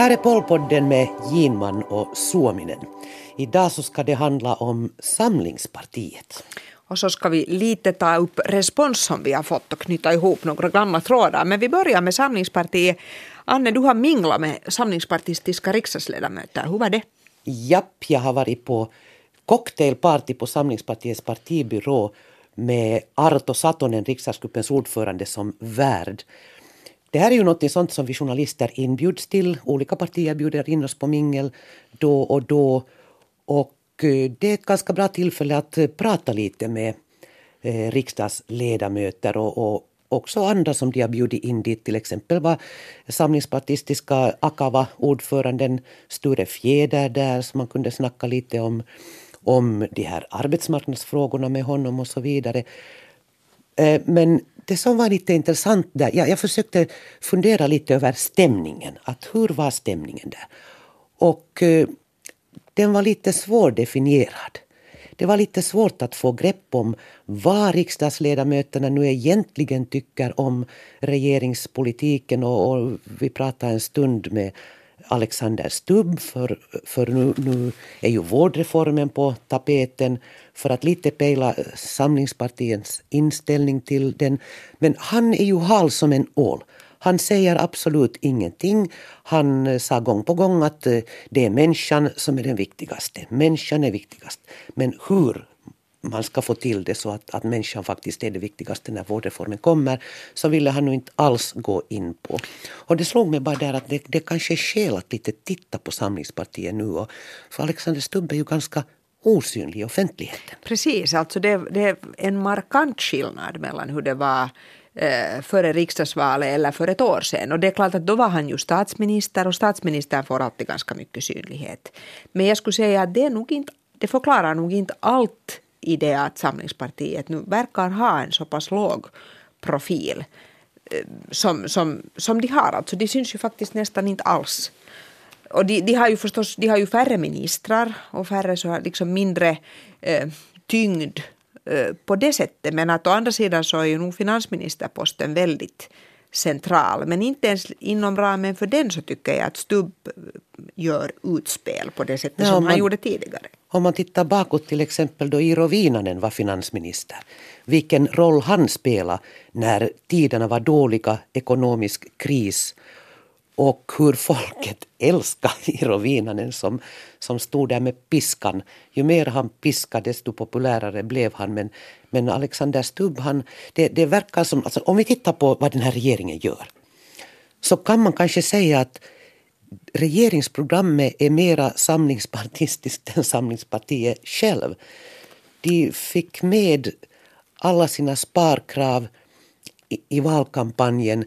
Här är Polpodden med Ginman och Suominen. Idag så ska det handla om Samlingspartiet. Och så ska vi lite ta upp respons som vi har fått och knyta ihop några gamla trådar. Men vi börjar med Samlingspartiet. Anne, du har minglat med samlingspartistiska riksdagsledamöter. Hur var det? Japp, jag har varit på cocktailparty på Samlingspartiets partibyrå med Arto Satonen, riksdagsgruppens ordförande, som värd. Det här är ju något sånt som vi journalister inbjuds till. Olika partier bjuder in oss på mingel då och då. Och eh, det är ett ganska bra tillfälle att eh, prata lite med eh, riksdagsledamöter och, och också andra som de har bjudit in dit. Till exempel var samlingspartistiska Akava-ordföranden Sture Fjäder där som man kunde snacka lite om, om de här arbetsmarknadsfrågorna med honom och så vidare. Eh, men det som var lite intressant där, jag, jag försökte fundera lite över stämningen. Att hur var stämningen där? Och eh, den var lite svårdefinierad. Det var lite svårt att få grepp om vad riksdagsledamöterna nu egentligen tycker om regeringspolitiken och, och vi pratade en stund med Alexander Stubb för, för nu, nu är ju vårdreformen på tapeten för att lite pejla eh, Samlingspartiets inställning till den. Men han är ju hal som en ål. Han säger absolut ingenting. Han eh, sa gång på gång att eh, det är människan som är den viktigaste. Människan är viktigast. Men hur man ska få till det så att, att människan faktiskt är det viktigaste när vårdreformen kommer, så ville han nu inte alls gå in på. Och det slog mig bara där att det, det kanske är skäl att lite titta på Samlingspartiet nu. Och, för Alexander Stubb är ju ganska osynlig i offentligheten. Precis, alltså det, det är en markant skillnad mellan hur det var eh, före riksdagsvalet eller för ett år sedan. Och det är klart att då var han ju statsminister och statsministern får alltid ganska mycket synlighet. Men jag skulle säga att det, är nog inte, det förklarar nog inte allt i det att Samlingspartiet nu verkar ha en så pass låg profil eh, som, som, som de har. Alltså de syns ju faktiskt nästan inte alls. Och de, de har ju förstås de har ju färre ministrar och färre så liksom mindre eh, tyngd eh, på det sättet. Men att å andra sidan så är ju nog finansministerposten väldigt central. Men inte ens inom ramen för den så tycker jag att Stubb gör utspel på det sättet ja, som man, han gjorde tidigare. Om man tittar bakåt till exempel då Iiro Viinanen var finansminister. Vilken roll han spelade när tiderna var dåliga, ekonomisk kris och hur folket älskade Iiro Viinanen som, som stod där med piskan. Ju mer han piskade desto populärare blev han. Men, men Alexander Stubb, han, det, det verkar som, alltså, om vi tittar på vad den här regeringen gör så kan man kanske säga att regeringsprogrammet är mera samlingspartistiskt än Samlingspartiet själv. De fick med alla sina sparkrav i, i valkampanjen.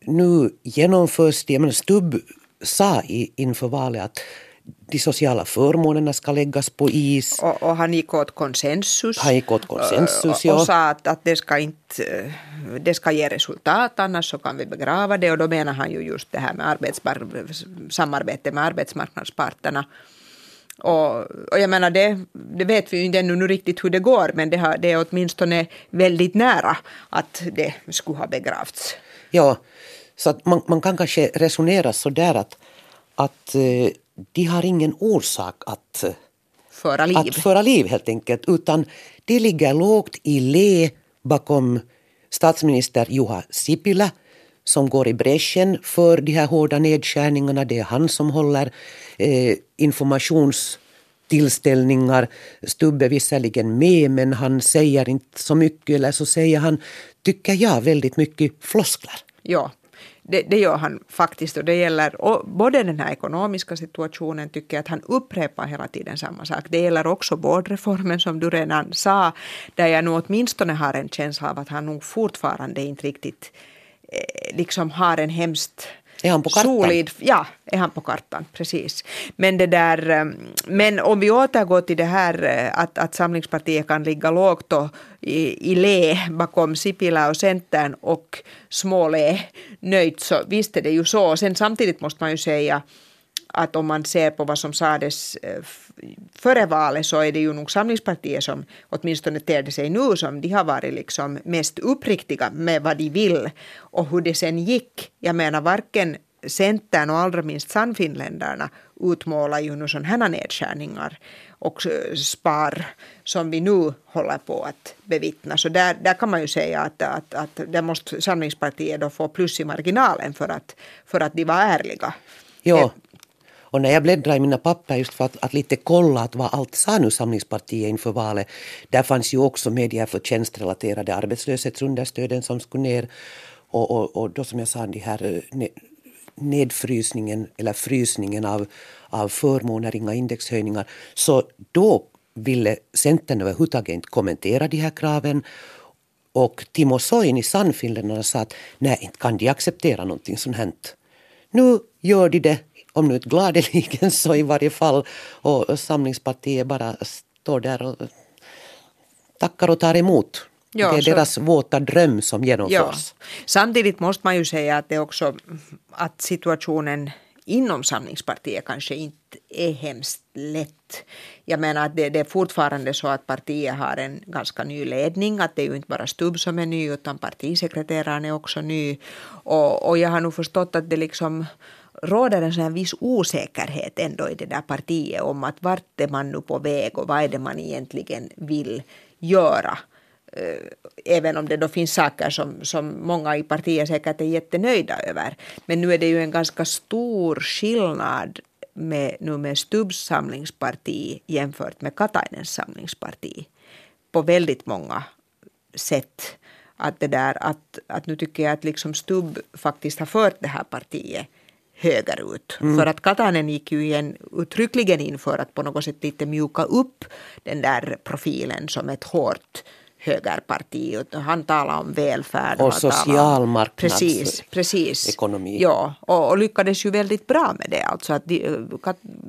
Nu genomförs det, Stubb sa i, inför valet att de sociala förmånerna ska läggas på is. Och, och han gick åt konsensus. Han gick åt konsensus, ja. Och sa att, att det, ska inte, det ska ge resultat, annars så kan vi begrava det. Och då menar han ju just det här med samarbete med arbetsmarknadsparterna. Och, och jag menar, det, det vet vi ju inte ännu riktigt hur det går, men det, har, det är åtminstone väldigt nära att det skulle ha begravts. Ja, så man, man kan kanske resonera så där att, att eh, de har ingen orsak att föra liv. Att föra liv helt enkelt, utan de ligger lågt i le bakom statsminister Juha Sipilä som går i bräschen för de här hårda nedskärningarna. Det är han som håller eh, informationstillställningar. Stubbe visserligen med men han säger inte så mycket eller så säger han, tycker jag, väldigt mycket floskler. Ja, det, det, gör han faktiskt och det gäller och både den här ekonomiska situationen tycker jag att han upprepar hela tiden samma sak. Det gäller också vårdreformen som du redan sa där jag nog åtminstone har en känsla av att han nog fortfarande inte riktigt eh, liksom har en hemskt är han på kartan? Solid, ja, är han på kartan, precis. Men, det där, eh, men om vi återgår till det här eh, att, att Samlingspartiet kan ligga lågt och i, i le bakom Sipilä och Centern och småle nöjt så visst är det ju så. Sen samtidigt måste man ju säga att om man ser på vad som sades eh, före valet så är det ju nog Samlingspartiet som åtminstone ter det sig nu som de har varit liksom mest uppriktiga med vad de vill och hur det sen gick. Jag menar varken Centern och allra minst Sannfinländarna utmålar ju nu sådana här nedskärningar och spar som vi nu håller på att bevittna. Så där, där kan man ju säga att, att, att där måste Samlingspartiet då få plus i marginalen för att, för att de var ärliga. Ja, eh, och när jag bläddrade i mina papper just för att, att lite kolla att vad allt sa nu Samlingspartiet inför valet. Där fanns ju också med de här förtjänstrelaterade arbetslöshetsunderstöden som skulle ner. Och, och, och då som jag sa, de här eh, nedfrysningen eller frysningen av, av förmåner, inga indexhöjningar. Så då ville Centern överhuvudtaget inte kommentera de här kraven. Och Timo Soini, Sannfinländarna, sa att nej, inte kan de acceptera någonting sånt här. Nu gör de det, om nu inte gladeligen så i varje fall. Och Samlingspartiet bara står där och tackar och tar emot. Ja, det är så, deras våta dröm som genomförs. Ja. Samtidigt måste man ju säga att det också att situationen inom Samlingspartiet kanske inte är hemskt lätt. Jag menar att det, det, är fortfarande så att partiet har en ganska ny ledning, att det är ju inte bara Stubb som är ny utan partisekreteraren är också ny. Och, och jag har nog förstått att det liksom råder en sån viss osäkerhet ändå i det där partiet om att vart är man nu på väg och vad är det man egentligen vill göra. Eh, även om det då finns saker som, som många i partiet säkert är jättenöjda över. Men nu är det ju en ganska stor skillnad med, nu med Stubbs samlingsparti jämfört med Katainens samlingsparti på väldigt många sätt. Att, det där, att, att nu tycker jag att liksom Stubb faktiskt har fört det här partiet högerut. Mm. För att Katainen gick ju igen uttryckligen in för att på något sätt lite mjuka upp den där profilen som ett hårt högerparti. Han talar om välfärd. Och social precis, precis. ekonomi. Ja, och, och, lyckades ju väldigt bra med det. Alltså att de,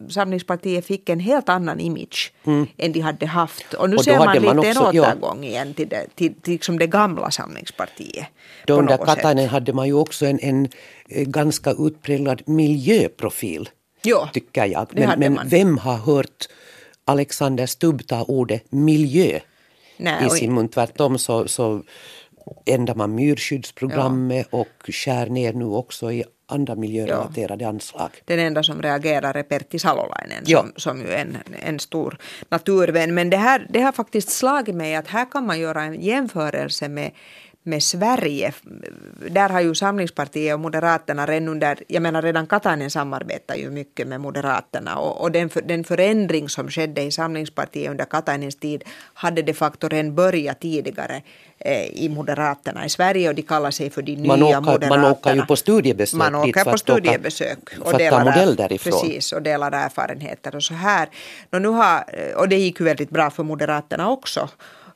Samlingspartiet fick en helt annan image mm. än de hade haft. Och nu och ser man lite man också, en återgång ja. igen till det, till, till liksom det gamla Samlingspartiet. Då under Katainen hade man ju också en, en ganska utpräglad miljöprofil. Ja, tycker jag. Men, men vem har hört Alexander Stubb ta ordet miljö Nej, i sin mun. Tvärtom så, så ändrar man myrskyddsprogrammet ja. och skär ner nu också i andra miljörelaterade ja. anslag. Den enda som reagerar är Pertti Salolainen ja. som, som ju är en, en stor naturvän. Men det, här, det har faktiskt slagit mig att här kan man göra en jämförelse med med Sverige. Där har ju Samlingspartiet och Moderaterna redan under, jag menar redan Katainen samarbetar ju mycket med Moderaterna och, och den, för, den förändring som skedde i Samlingspartiet under Katainens tid hade de facto redan börjat tidigare eh, i Moderaterna i Sverige och de kallar sig för de nya man åker, Moderaterna. Man åker ju på studiebesök Man åker på studiebesök och delar, modell därifrån. Precis, och delar erfarenheter och så här. Och, nu har, och det gick ju väldigt bra för Moderaterna också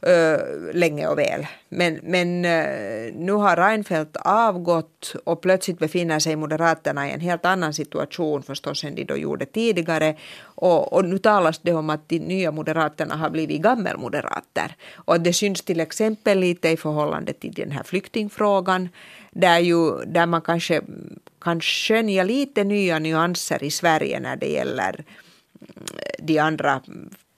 uh, länge och väl. Men, men uh, nu har Reinfeldt avgått och plötsligt befinner sig Moderaterna i en helt annan situation förstås än de då gjorde tidigare. Och, och nu talas det om att de nya Moderaterna har blivit gammelmoderater. Och det syns till exempel lite i förhållande till den här flyktingfrågan där, ju, där man kanske kan skönja lite nya nyanser i Sverige när det gäller mm, de andra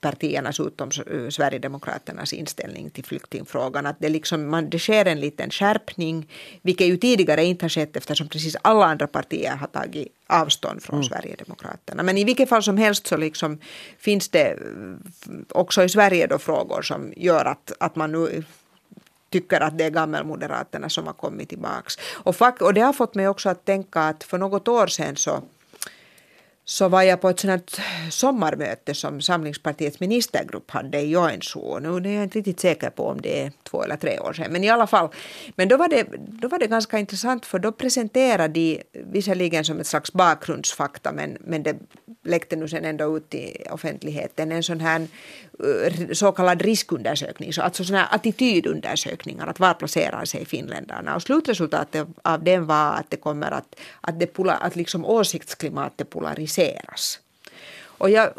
partiernas utom Sverigedemokraternas inställning till flyktingfrågan. Att det, liksom, man, det sker en liten skärpning, vilket ju tidigare inte har skett eftersom precis alla andra partier har tagit avstånd från mm. Sverigedemokraterna. Men i vilket fall som helst så liksom finns det också i Sverige då frågor som gör att, att man nu tycker att det är gammelmoderaterna som har kommit tillbaks. Och, och det har fått mig också att tänka att för något år sedan så så var jag på ett sånt sommarmöte som Samlingspartiets ministergrupp hade i Joensuu. Nu är jag inte riktigt säker på om det är två eller tre år sedan, men i alla fall. Men då var det, då var det ganska intressant för då presenterade de, visserligen som ett slags bakgrundsfakta, men, men det läckte nu sen ändå ut i offentligheten, en sån här så kallad riskundersökning, så alltså såna här attitydundersökningar, att var placerar sig finländarna. Och slutresultatet av den var att det kommer att, att, det att liksom åsiktsklimatet polariseras. Och, jag,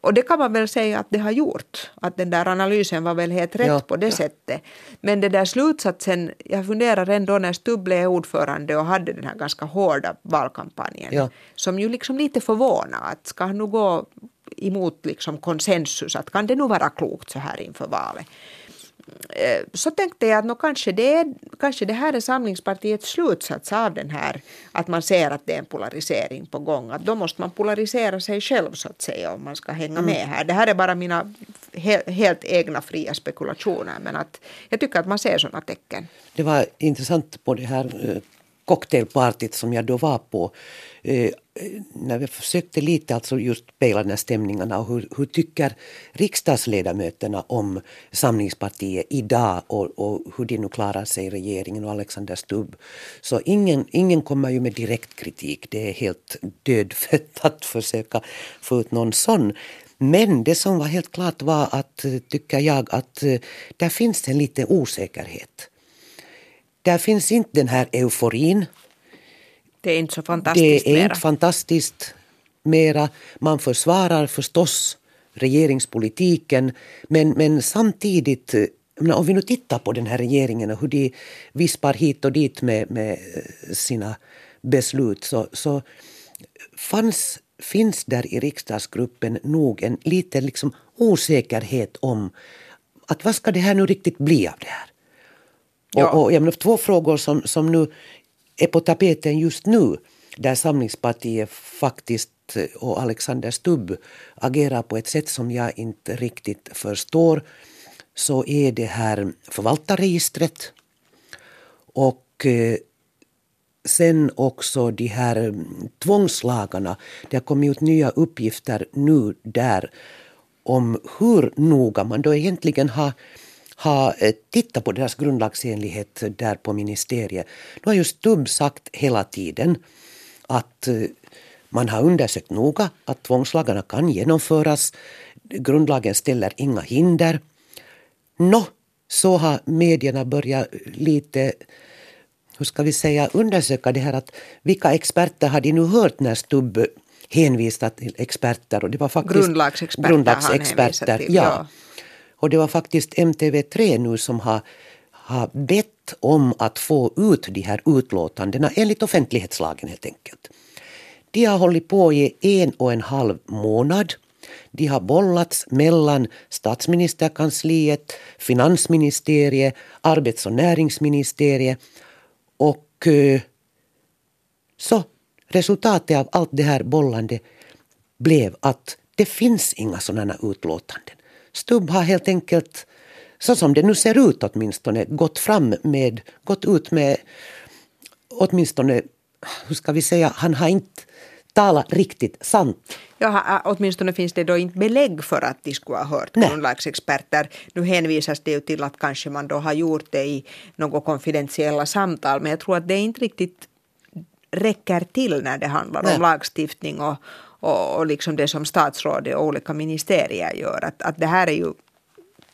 och det kan man väl säga att det har gjort. Att den där analysen var väl helt rätt ja. på det sättet. Men det där slutsatsen, jag funderar ändå när Stubb blev ordförande och hade den här ganska hårda valkampanjen. Ja. Som ju liksom lite förvånade. Att ska han nu gå emot liksom konsensus? Att kan det nu vara klokt så här inför valet? Eh, så tänkte jag att no, kanske, det kanske det här är Samlingspartiets slutsats av den här att man ser att det är en polarisering på gång. Att då måste man polarisera sig själv så att säga om man ska hänga mm. med här. Det här är bara mina he helt egna fria spekulationer men att jag tycker att man ser sådana tecken. Det var intressant på det här eh, cocktailpartyt som jag då var på. Eh, när vi försökte lite alltså just pejla den här stämningarna och hur, hur tycker riksdagsledamöterna om Samlingspartiet idag och, och hur de nu klarar sig i regeringen och Alexander Stubb. Så ingen, ingen kommer ju med direkt kritik. Det är helt dödfött att försöka få ut någon sån. Men det som var helt klart var att, eh, tycker jag, att eh, där finns en liten osäkerhet. Där finns inte den här euforin. Det är inte så fantastiskt Det är mera. inte fantastiskt mera. Man försvarar förstås regeringspolitiken men, men samtidigt om vi nu tittar på den här regeringen och hur de vispar hit och dit med, med sina beslut så, så fanns, finns där i riksdagsgruppen nog en liten liksom osäkerhet om att vad ska det här nu riktigt bli av det här? Ja. Och, och jag menar, två frågor som, som nu är på tapeten just nu där Samlingspartiet faktiskt och Alexander Stubb agerar på ett sätt som jag inte riktigt förstår så är det här förvaltarregistret och eh, sen också de här tvångslagarna. Det har kommit ut nya uppgifter nu där om hur noga man då egentligen har har eh, tittat på deras grundlagsenlighet där på ministeriet. Nu har ju Stubb sagt hela tiden att eh, man har undersökt noga att tvångslagarna kan genomföras. Grundlagen ställer inga hinder. Nå, så har medierna börjat lite hur ska vi säga, undersöka det här att vilka experter har de nu hört när Stubb hänvisat till experter? Och det var faktiskt grundlagsexperter. grundlagsexperter till, ja. ja. Och det var faktiskt MTV3 nu som har, har bett om att få ut de här utlåtandena enligt offentlighetslagen helt enkelt. De har hållit på i en och en halv månad. De har bollats mellan statsministerkansliet, finansministeriet, arbets och näringsministeriet och eh, så resultatet av allt det här bollande blev att det finns inga sådana utlåtanden. Stubb har helt enkelt, så som det nu ser ut åtminstone, gått fram med, gått ut med åtminstone, hur ska vi säga, han har inte talat riktigt sant. Ja, åtminstone finns det då inte belägg för att de skulle ha hört grundlagsexperter. Nu hänvisas det ju till att kanske man då har gjort det i något konfidentiella samtal men jag tror att det inte riktigt räcker till när det handlar Nej. om lagstiftning och, och, och liksom det som statsrådet och olika ministerier gör. Att, att det här är ju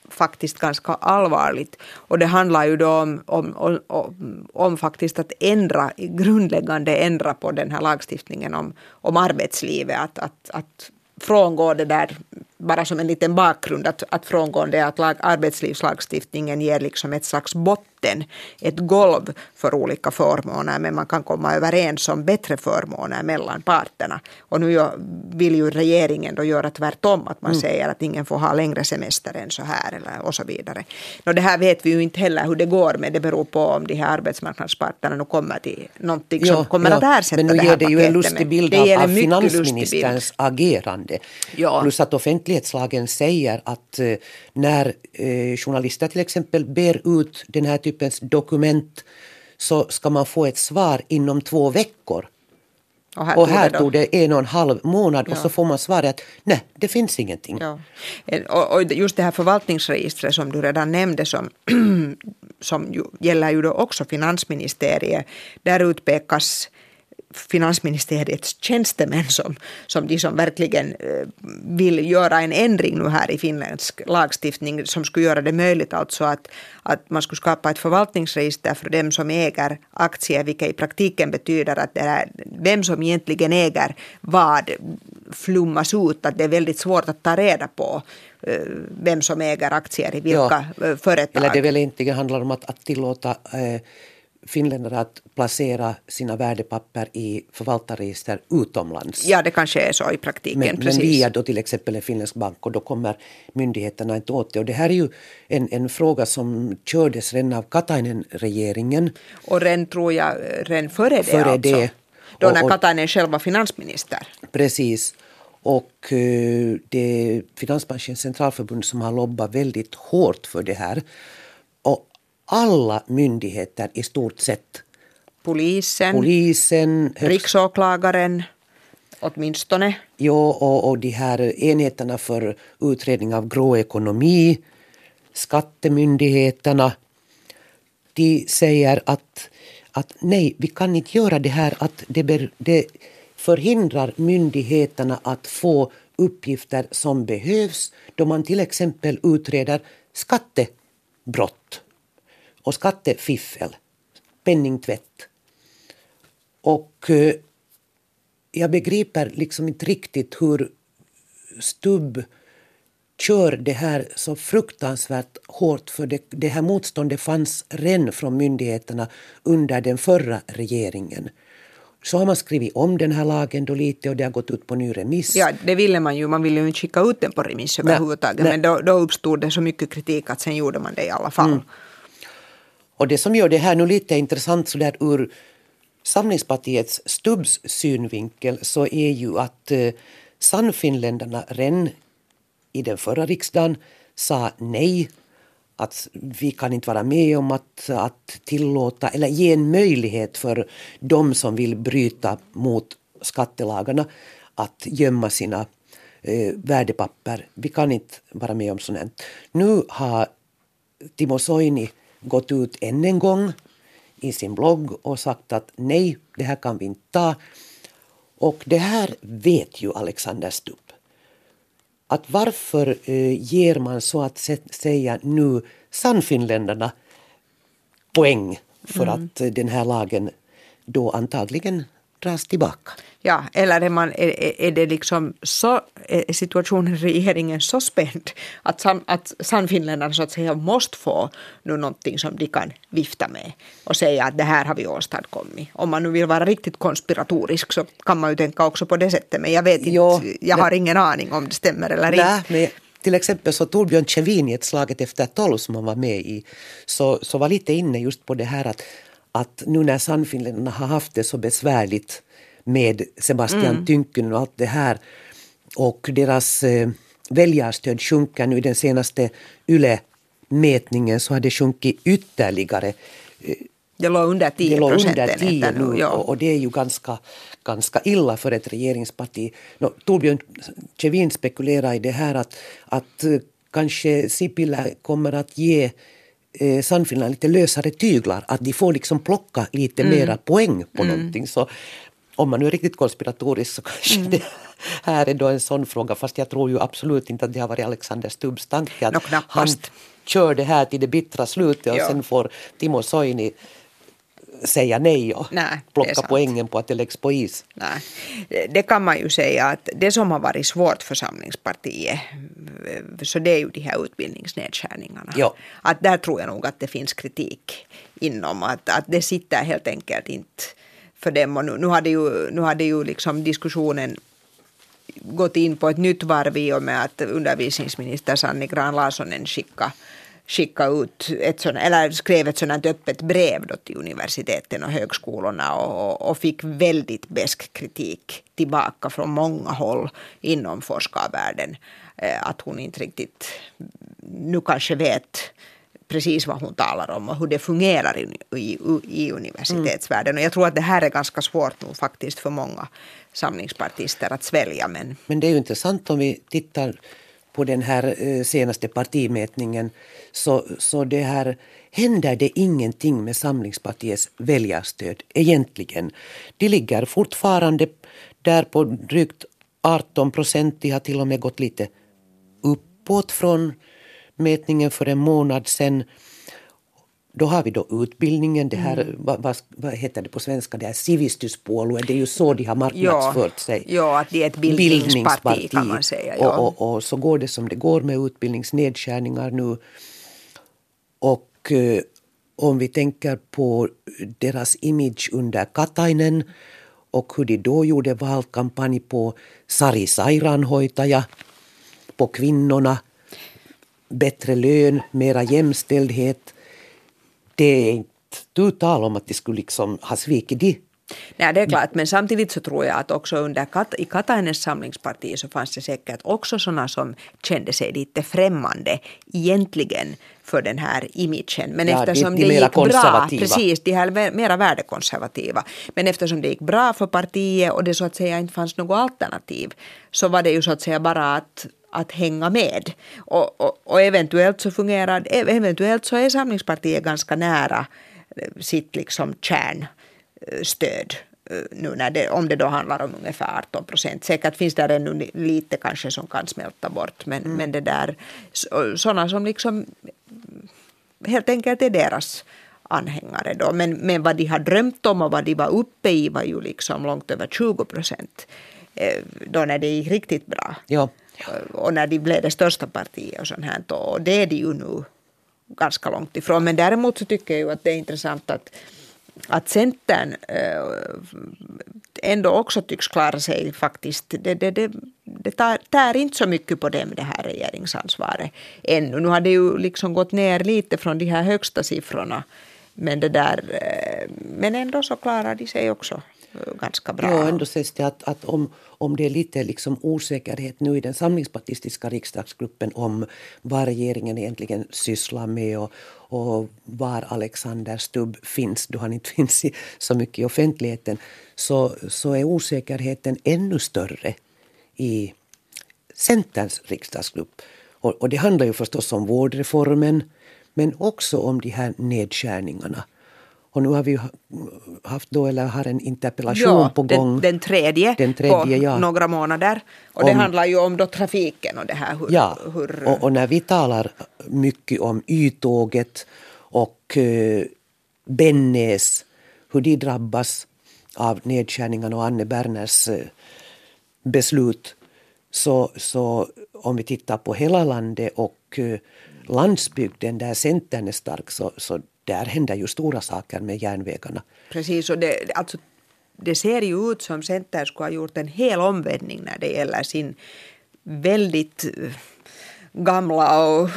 faktiskt ganska allvarligt. Och det handlar ju då om, om, om, om, faktiskt att ändra, grundläggande ändra på den här lagstiftningen om, om arbetslivet. Att, att, att frångå det där bara som en liten bakgrund att, att frångå det att lag, arbetslivslagstiftningen ger liksom ett slags botten, ett golv för olika förmåner men man kan komma överens om bättre förmåner mellan parterna. Och nu vill ju regeringen då göra tvärtom, att man mm. säger att ingen får ha längre semester än så här eller och så vidare. Och det här vet vi ju inte heller hur det går med, det beror på om de här arbetsmarknadsparterna nu kommer till någonting som kommer ja, att ersätta det här Men nu ger det ju en lustig bild av, av finansministerns agerande. Ja. Plus att offentlig offentlighetslagen säger att eh, när eh, journalister till exempel ber ut den här typens dokument så ska man få ett svar inom två veckor. Och här, och här det tog det en och en halv månad ja. och så får man svaret att nej, det finns ingenting. Ja. Och, och just det här förvaltningsregistret som du redan nämnde som, som ju, gäller ju då också finansministeriet. Där utpekas finansministeriets tjänstemän som, som de som verkligen eh, vill göra en ändring nu här i finländsk lagstiftning som skulle göra det möjligt alltså att, att man skulle skapa ett förvaltningsregister för dem som äger aktier vilket i praktiken betyder att det är vem som egentligen äger vad flummas ut att det är väldigt svårt att ta reda på eh, vem som äger aktier i vilka ja. Eh, företag. Eller det väl egentligen handlar om att, att tillåta eh, finländare att placera sina värdepapper i förvaltarregister utomlands. Ja, det kanske är så i praktiken. Men, men via då till exempel en finländsk bank och då kommer myndigheterna inte åt det. Och det här är ju en, en fråga som kördes redan av Katainen-regeringen. Och redan tror jag, redan före det före alltså. Det. Då när Katainen själv var finansminister. Precis. Och uh, det är Finansbranschens centralförbund som har lobbat väldigt hårt för det här. Alla myndigheter i stort sett. Polisen, Polisen riksåklagaren åtminstone. Jo, och, och de här enheterna för utredning av grå ekonomi, skattemyndigheterna, de säger att, att nej, vi kan inte göra det här, att det, ber, det förhindrar myndigheterna att få uppgifter som behövs då man till exempel utreder skattebrott och skattefiffel, penningtvätt. Och eh, jag begriper liksom inte riktigt hur Stubb kör det här så fruktansvärt hårt för det, det här motståndet fanns redan från myndigheterna under den förra regeringen. Så har man skrivit om den här lagen då lite och det har gått ut på ny remiss. Ja, det ville man ju. Man ville ju inte skicka ut den på remiss överhuvudtaget. Men då, då uppstod det så mycket kritik att sen gjorde man det i alla fall. Mm. Och det som gör det här nu lite intressant så där ur Samlingspartiets Stubbs synvinkel så är ju att eh, Sannfinländarna redan i den förra riksdagen sa nej att vi kan inte vara med om att, att tillåta eller ge en möjlighet för de som vill bryta mot skattelagarna att gömma sina eh, värdepapper. Vi kan inte vara med om sånt. Nu har Timo Soini gått ut än en gång i sin blogg och sagt att nej, det här kan vi inte ta. Och det här vet ju Alexander Stubb. Att varför eh, ger man så att säga nu Sannfinländarna poäng för mm. att den här lagen då antagligen dras tillbaka. Ja, eller är, man, är, är det liksom så, är situationen i regeringen så spänd att, san, att Sannfinländarna så att säga måste få nu någonting som de kan vifta med och säga att det här har vi åstadkommit. Om man nu vill vara riktigt konspiratorisk så kan man ju tänka också på det sättet men jag vet inte, jo, jag har ingen aning om det stämmer eller inte. Men till exempel så Torbjörn Kjevin i ett slaget efter tolv som han var med i så, så var lite inne just på det här att, att nu när Sannfinländarna har haft det så besvärligt med Sebastian mm. Tynkynen och allt det här. Och deras eh, väljarstöd sjunker nu i den senaste YLE-mätningen så har det sjunkit ytterligare. Det låg under 10 procent nu ja. och, och, det är ju ganska, ganska illa för ett regeringsparti. No, Torbjörn Kjevin spekulerar i det här att, att eh, kanske Sipilä kommer att ge eh, Sannfinland lite lösare tyglar, att de får liksom plocka lite mm. mera poäng på mm. någonting. Så om man nu är riktigt konspiratorisk så kanske mm. det här är då en sån fråga fast jag tror ju absolut inte att det har varit Alexander Stubbs tanke att no, han kör det här till det bittra slutet och jo. sen får Timo Soini säga nej och nej, plocka poängen på att det läggs på is. Nej. Det kan man ju säga att det som har varit svårt för Samlingspartiet så det är ju de här utbildningsnedskärningarna. Jo. Att där tror jag nog att det finns kritik inom att, att det sitter helt enkelt inte för dem. Och nu, nu hade ju, nu hade ju liksom diskussionen gått in på ett nytt varv i och med att undervisningsminister Sanni Gran Larssonen skickade skicka ut ett sån, eller skrev ett sådant öppet brev då till universiteten och högskolorna och, och fick väldigt besk kritik tillbaka från många håll inom forskarvärlden. Eh, att hon inte riktigt nu kanske vet precis vad hon talar om och hur det fungerar i, i, i universitetsvärlden. Och jag tror att det här är ganska svårt nu faktiskt för många samlingspartister att svälja. Men, men det är ju intressant om vi tittar på den här eh, senaste partimätningen så, så det här händer det ingenting med Samlingspartiets väljarstöd egentligen. De ligger fortfarande där på drygt 18 procent. De har till och med gått lite uppåt från mätningen för en månad sedan. då har vi då utbildningen, det här, mm. vad, vad, vad, heter det på svenska, det här civistuspuolueen, det är ju så de har marknadsfört sig. Ja, att det är ett bildningsparti, bildningsparti. kan man säga. Ja. Och, och, och, så går det som det går med utbildningsnedskärningar nu. Och eh, om vi tänker på deras image under Katainen och hur de då gjorde valkampanj på Sari Sairaanhoitaja, på kvinnorna, bättre lön, mera jämställdhet. Det är inte tu tal om att de skulle liksom ha svikit det. Nej, det är klart, men samtidigt så tror jag att också under Kat i Katainens samlingsparti så fanns det säkert också sådana som kände sig lite främmande egentligen för den här imagen. Men ja, eftersom de, de det gick bra, precis, de här mera värdekonservativa. Men eftersom det gick bra för partiet och det så att säga inte fanns något alternativ så var det ju så att säga bara att att hänga med. Och, och, och, eventuellt så fungerar, eventuellt så är Samlingspartiet ganska nära sitt liksom kärnstöd nu när det, om det då handlar om ungefär 18 procent. Säkert finns det ännu lite kanske som kan smälta bort men, mm. men det där sådana som liksom helt enkelt är deras anhängare då. Men, men vad de har drömt om och vad de var uppe i var ju liksom långt över 20 procent eh, då när det gick riktigt bra. Ja. Och när de blev det största partiet och sånt här. Och det är de ju nu ganska långt ifrån. Men däremot så tycker jag ju att det är intressant att att Centern eh, ändå också tycks klara sig faktiskt. Det, det, det, det tar, tär inte så mycket på dem det här regeringsansvaret ännu. Nu har det ju liksom gått ner lite från de här högsta siffrorna. Men, det där, eh, men ändå så klarar de sig också ganska bra. Ja, ändå sägs det att, att om, om det är lite liksom osäkerhet nu i den samlingspartistiska riksdagsgruppen om vad regeringen egentligen sysslar med och, och var Alexander Stubb finns, då han inte finns i, så mycket i offentligheten, så, så är osäkerheten ännu större i Centerns riksdagsgrupp. Och, och det handlar ju förstås om vårdreformen men också om de här nedskärningarna och nu har vi haft då, eller har en interpellation ja, på gång. Den, den tredje, den tredje på ja. några månader. Och om, det handlar ju om då trafiken och det här. Hur, ja, hur... Och, och, när vi talar mycket om Y-tåget och uh, Bennäs, hur de drabbas av nedskärningarna och Anne Berners uh, beslut. Så, så om vi tittar på hela landet och uh, landsbygden där Centern är stark så, så där händer ju stora saker med järnvägarna. Precis, och det, alltså, det ser ju ut som Center skulle ha gjort en hel omvändning när det gäller sin väldigt gamla och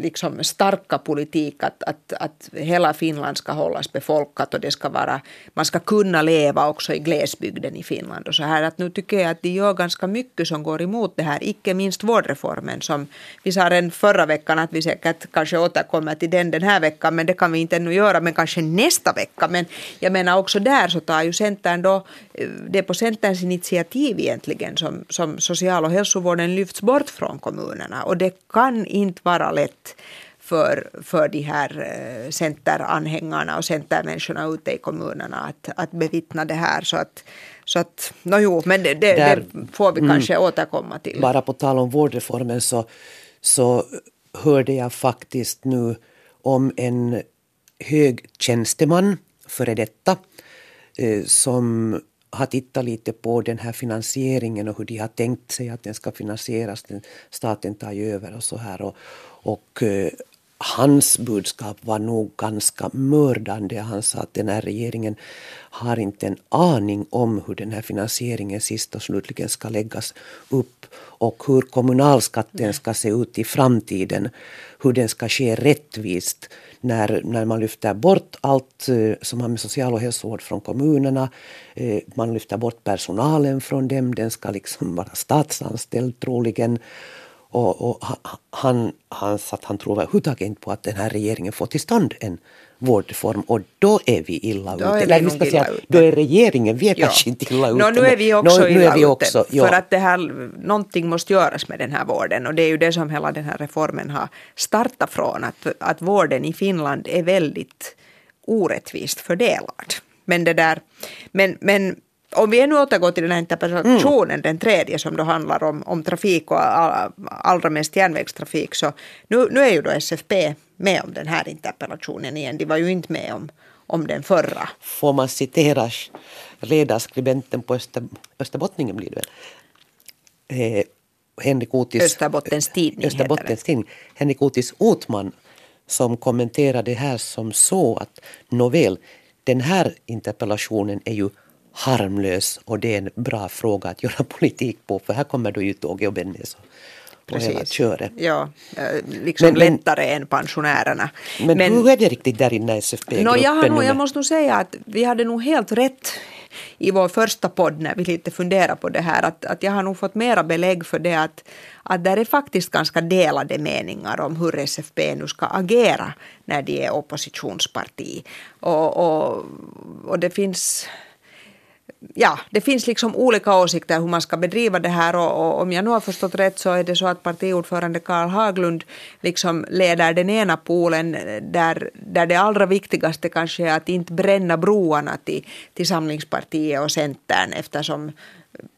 liksom starka politik att, att, att hela Finland ska hållas befolkat och det ska vara, man ska kunna leva också i glesbygden i Finland och så här. Att nu tycker jag att de gör ganska mycket som går emot det här, icke minst vårdreformen som vi sa redan förra veckan att vi säkert kanske återkommer till den den här veckan men det kan vi inte ännu göra men kanske nästa vecka. Men jag menar också där så tar ju Centern då, eh, det är på Centerns initiativ egentligen som, som social och hälsovården lyfts bort från kommunerna och det kan inte vara lätt för, för de här eh, centeranhängarna och centermänniskorna ute i kommunerna att, att bevittna det här. Så att, så att no jo, men det, det, Där, det får vi mm. kanske mm, återkomma till. Bara på tal om vårdreformen så, så hörde jag faktiskt nu om en hög tjänsteman, före detta, eh, som har tittat lite på den här finansieringen och hur de har tänkt sig att den ska finansieras. Staten tar ju över och så här. Och, och eh, hans budskap var nog ganska mördande. Han sa att den här regeringen har inte en aning om hur den här finansieringen sist och slutligen ska läggas upp och hur kommunalskatten ska se ut i framtiden. Hur den ska ske rättvist när, när man lyfter bort allt eh, som har med social och hälsovård från kommunerna. Eh, man lyfter bort personalen från dem, den ska liksom vara statsanställd troligen. Och, och han, han att han tror överhuvudtaget inte på att den här regeringen får till stånd en vårdreform och då är vi illa då ute. Är vi ska säga, ute. Då är regeringen, vi är ja. kanske inte illa ute. No, nu är vi också no, illa vi också, ute. Ja. För att det här, någonting måste göras med den här vården och det är ju det som hela den här reformen har startat från. Att, att vården i Finland är väldigt orättvist fördelad. Men det där, men, men om vi nu återgår till den här interpellationen, mm. den tredje som då handlar om, om trafik och all, allra mest järnvägstrafik, så nu, nu är ju då SFP med om den här interpellationen igen. De var ju inte med om, om den förra. Får man citera ledarskribenten på Öster, Österbottningen blir det väl? Eh, Henrik Otis, Österbottens tidning. Österbottens tidning. Henrik Otis Otman som kommenterade det här som så att nåväl, den här interpellationen är ju harmlös och det är en bra fråga att göra politik på för här kommer då ju Tåge och Bennes och hela köret. Ja, eh, liksom men, lättare men, än pensionärerna. Men, men hur är det riktigt där inne i SFP-gruppen? No, jag, jag måste nog säga att vi hade nog helt rätt i vår första podd när vi lite funderade på det här att, att jag har nog fått mera belägg för det att, att där är faktiskt ganska delade meningar om hur SFP nu ska agera när de är oppositionsparti. Och, och, och det finns ja, det finns liksom olika åsikter hur man ska bedriva det här och, och, om jag nu har förstått rätt så är det så att partiordförande Karl Haglund liksom leder den ena polen där, där det allra viktigaste kanske är att inte bränna broarna till, till Samlingspartiet och Centern eftersom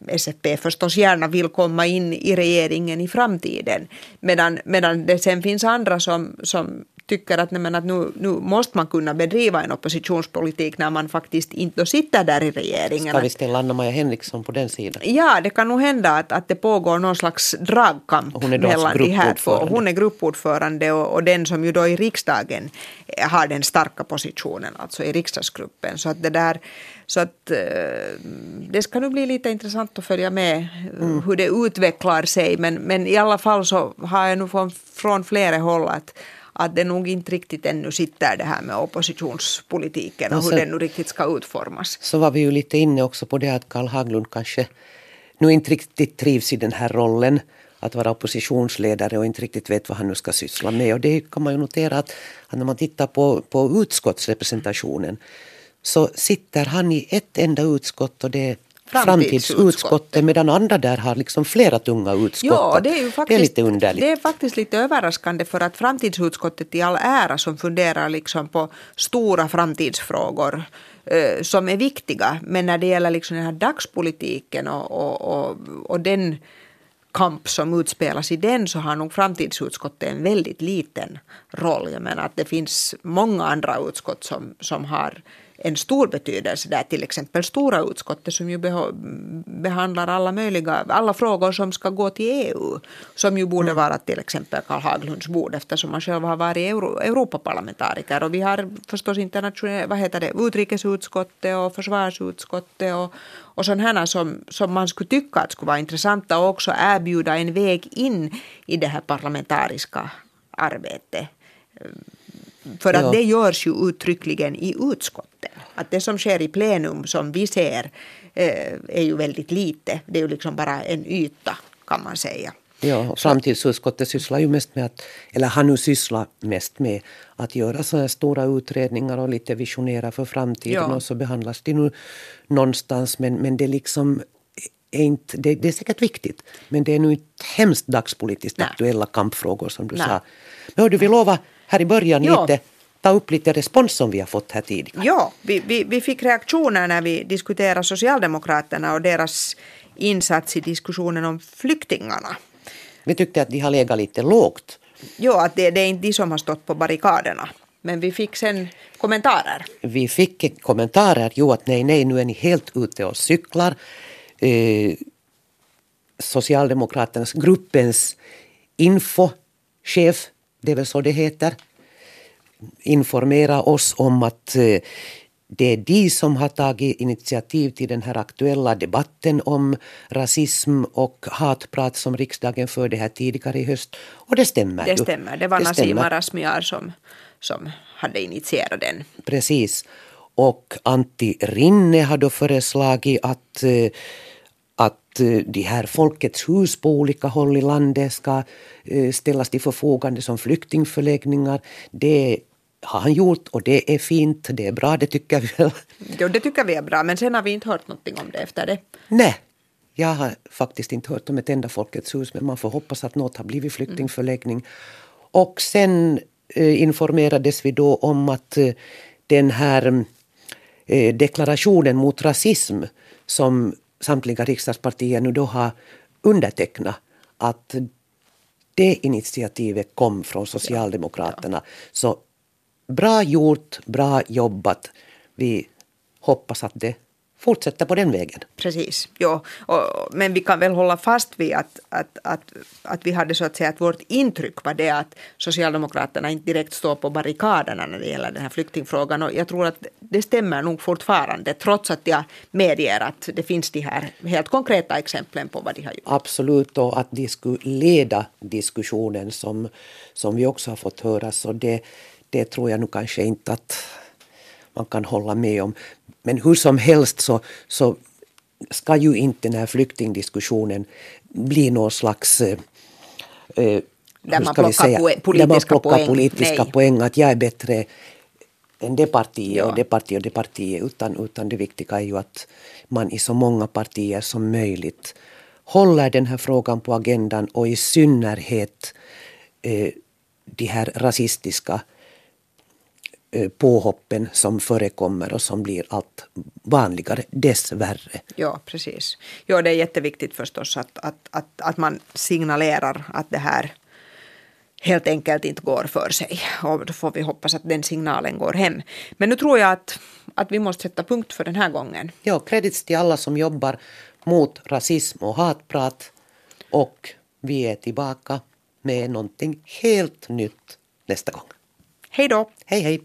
SFP förstås gärna vill komma in i regeringen i framtiden. Medan, medan det sen finns andra som, som tycker att, nej, att nu, nu måste man kunna bedriva en oppositionspolitik när man faktiskt inte sitter där i regeringen. Ska vi ställa Anna-Maja Henriksson på den sidan? Ja, det kan nog hända att, att det pågår någon slags dragkamp hon är mellan de här två. Hon är gruppordförande och, och den som ju då i riksdagen har den starka positionen, alltså i riksdagsgruppen. Så att det där så att eh, det ska nu bli lite intressant att följa med mm. hur det utvecklar sig. Men, men i alla fall så har jag nu från, från flera håll att, att det nog inte riktigt ännu sitter det här med oppositionspolitiken och, och hur den nu riktigt ska utformas. Så var vi ju lite inne också på det att Karl Haglund kanske nu inte riktigt trivs i den här rollen att vara oppositionsledare och inte riktigt vet vad han nu ska syssla med. Och det kan man ju notera att, att när man tittar på, på utskottsrepresentationen så sitter han i ett enda utskott och det är framtidsutskottet medan andra där har liksom flera tunga utskott. Ja, det är ju faktiskt, det är lite underligt. Det är faktiskt lite överraskande för att framtidsutskottet i all ära som funderar liksom på stora framtidsfrågor eh, som är viktiga men när det gäller liksom den här dagspolitiken och, och, och, och den kamp som utspelas i den så har nog framtidsutskottet en väldigt liten roll. Jag menar att det finns många andra utskott som, som har en stor betydelse där, till exempel stora utskottet som ju behandlar alla möjliga, alla frågor som ska gå till EU, som ju borde mm. vara till exempel Karl Haglunds bord eftersom han själv har varit Euro, Europaparlamentariker och vi har förstås internationella, vad heter det, utrikesutskottet och försvarsutskottet och, och sådana som, som man skulle tycka att skulle vara intressanta och också erbjuda en väg in i det här parlamentariska arbetet. För att ja. det görs ju uttryckligen i utskottet. Att det som sker i plenum som vi ser eh, är ju väldigt lite. Det är ju liksom bara en yta kan man säga. Ja, framtidsutskottet sysslar ju mest med att, eller har nu sysslat mest med att göra sådana stora utredningar och lite visionera för framtiden ja. och så behandlas det nu någonstans men, men det liksom är inte, det, det, är säkert viktigt men det är nu inte hemskt dagspolitiskt Nej. aktuella kampfrågor som du Nej. sa. Men du, vi lovar här i början ja. lite ta upp lite respons som vi har fått här tidigare. Ja, vi, vi, vi fick reaktioner när vi diskuterade Socialdemokraterna och deras insats i diskussionen om flyktingarna. Vi tyckte att de har legat lite lågt. Ja, att det, det är inte de som har stått på barrikaderna. Men vi fick sen kommentarer. Vi fick kommentarer, jo att nej, nej, nu är ni helt ute och cyklar. Eh, Socialdemokraternas gruppens infochef det är väl så det heter, informera oss om att eh, det är de som har tagit initiativ till den här aktuella debatten om rasism och hatprat som riksdagen förde här tidigare i höst. Och det stämmer. Det stämmer. Det var det Nasima Razmiar som, som hade initierat den. Precis. Och Antti Rinne har då föreslagit att eh, att eh, de här Folkets hus på olika håll i landet ska ställas till förfogande som flyktingförläggningar. Det har han gjort och det är fint, det är bra, det tycker vi väl. Jo, det tycker vi är bra, men sen har vi inte hört någonting om det efter det. Nej, jag har faktiskt inte hört om ett enda Folkets hus, men man får hoppas att något har blivit flyktingförläggning. Och sen eh, informerades vi då om att eh, den här eh, deklarationen mot rasism som samtliga riksdagspartier nu då har undertecknat att det initiativet kom från Socialdemokraterna. Ja. Så bra gjort, bra jobbat. Vi hoppas att det fortsätter på den vägen. Precis, ja. Och, men vi kan väl hålla fast vid att, att, att, att vi hade så att säga att vårt intryck var det att Socialdemokraterna inte direkt står på barrikaderna när det gäller den här flyktingfrågan och jag tror att det stämmer nog fortfarande trots att jag medger att det finns de här helt konkreta exemplen på vad de har gjort. Absolut och att de skulle leda diskussionen som, som vi också har fått höra så det, det tror jag nog kanske inte att man kan hålla med om. Men hur som helst så, så ska ju inte den här flyktingdiskussionen bli någon slags eh, eh där man plockar säga, politiska, man plockar poäng. politiska poäng. Att jag är bättre än det partiet ja. och det partiet och det partiet. Utan, utan det viktiga är ju att man i så många partier som möjligt håller den här frågan på agendan och i synnerhet eh, de här rasistiska påhoppen som förekommer och som blir allt vanligare, dessvärre. Ja, precis. Ja, det är jätteviktigt förstås att, att, att, att man signalerar att det här helt enkelt inte går för sig. Och då får vi hoppas att den signalen går hem. Men nu tror jag att, att vi måste sätta punkt för den här gången. Ja, kredits till alla som jobbar mot rasism och hatprat. Och vi är tillbaka med någonting helt nytt nästa gång. Hej då! Hej hej!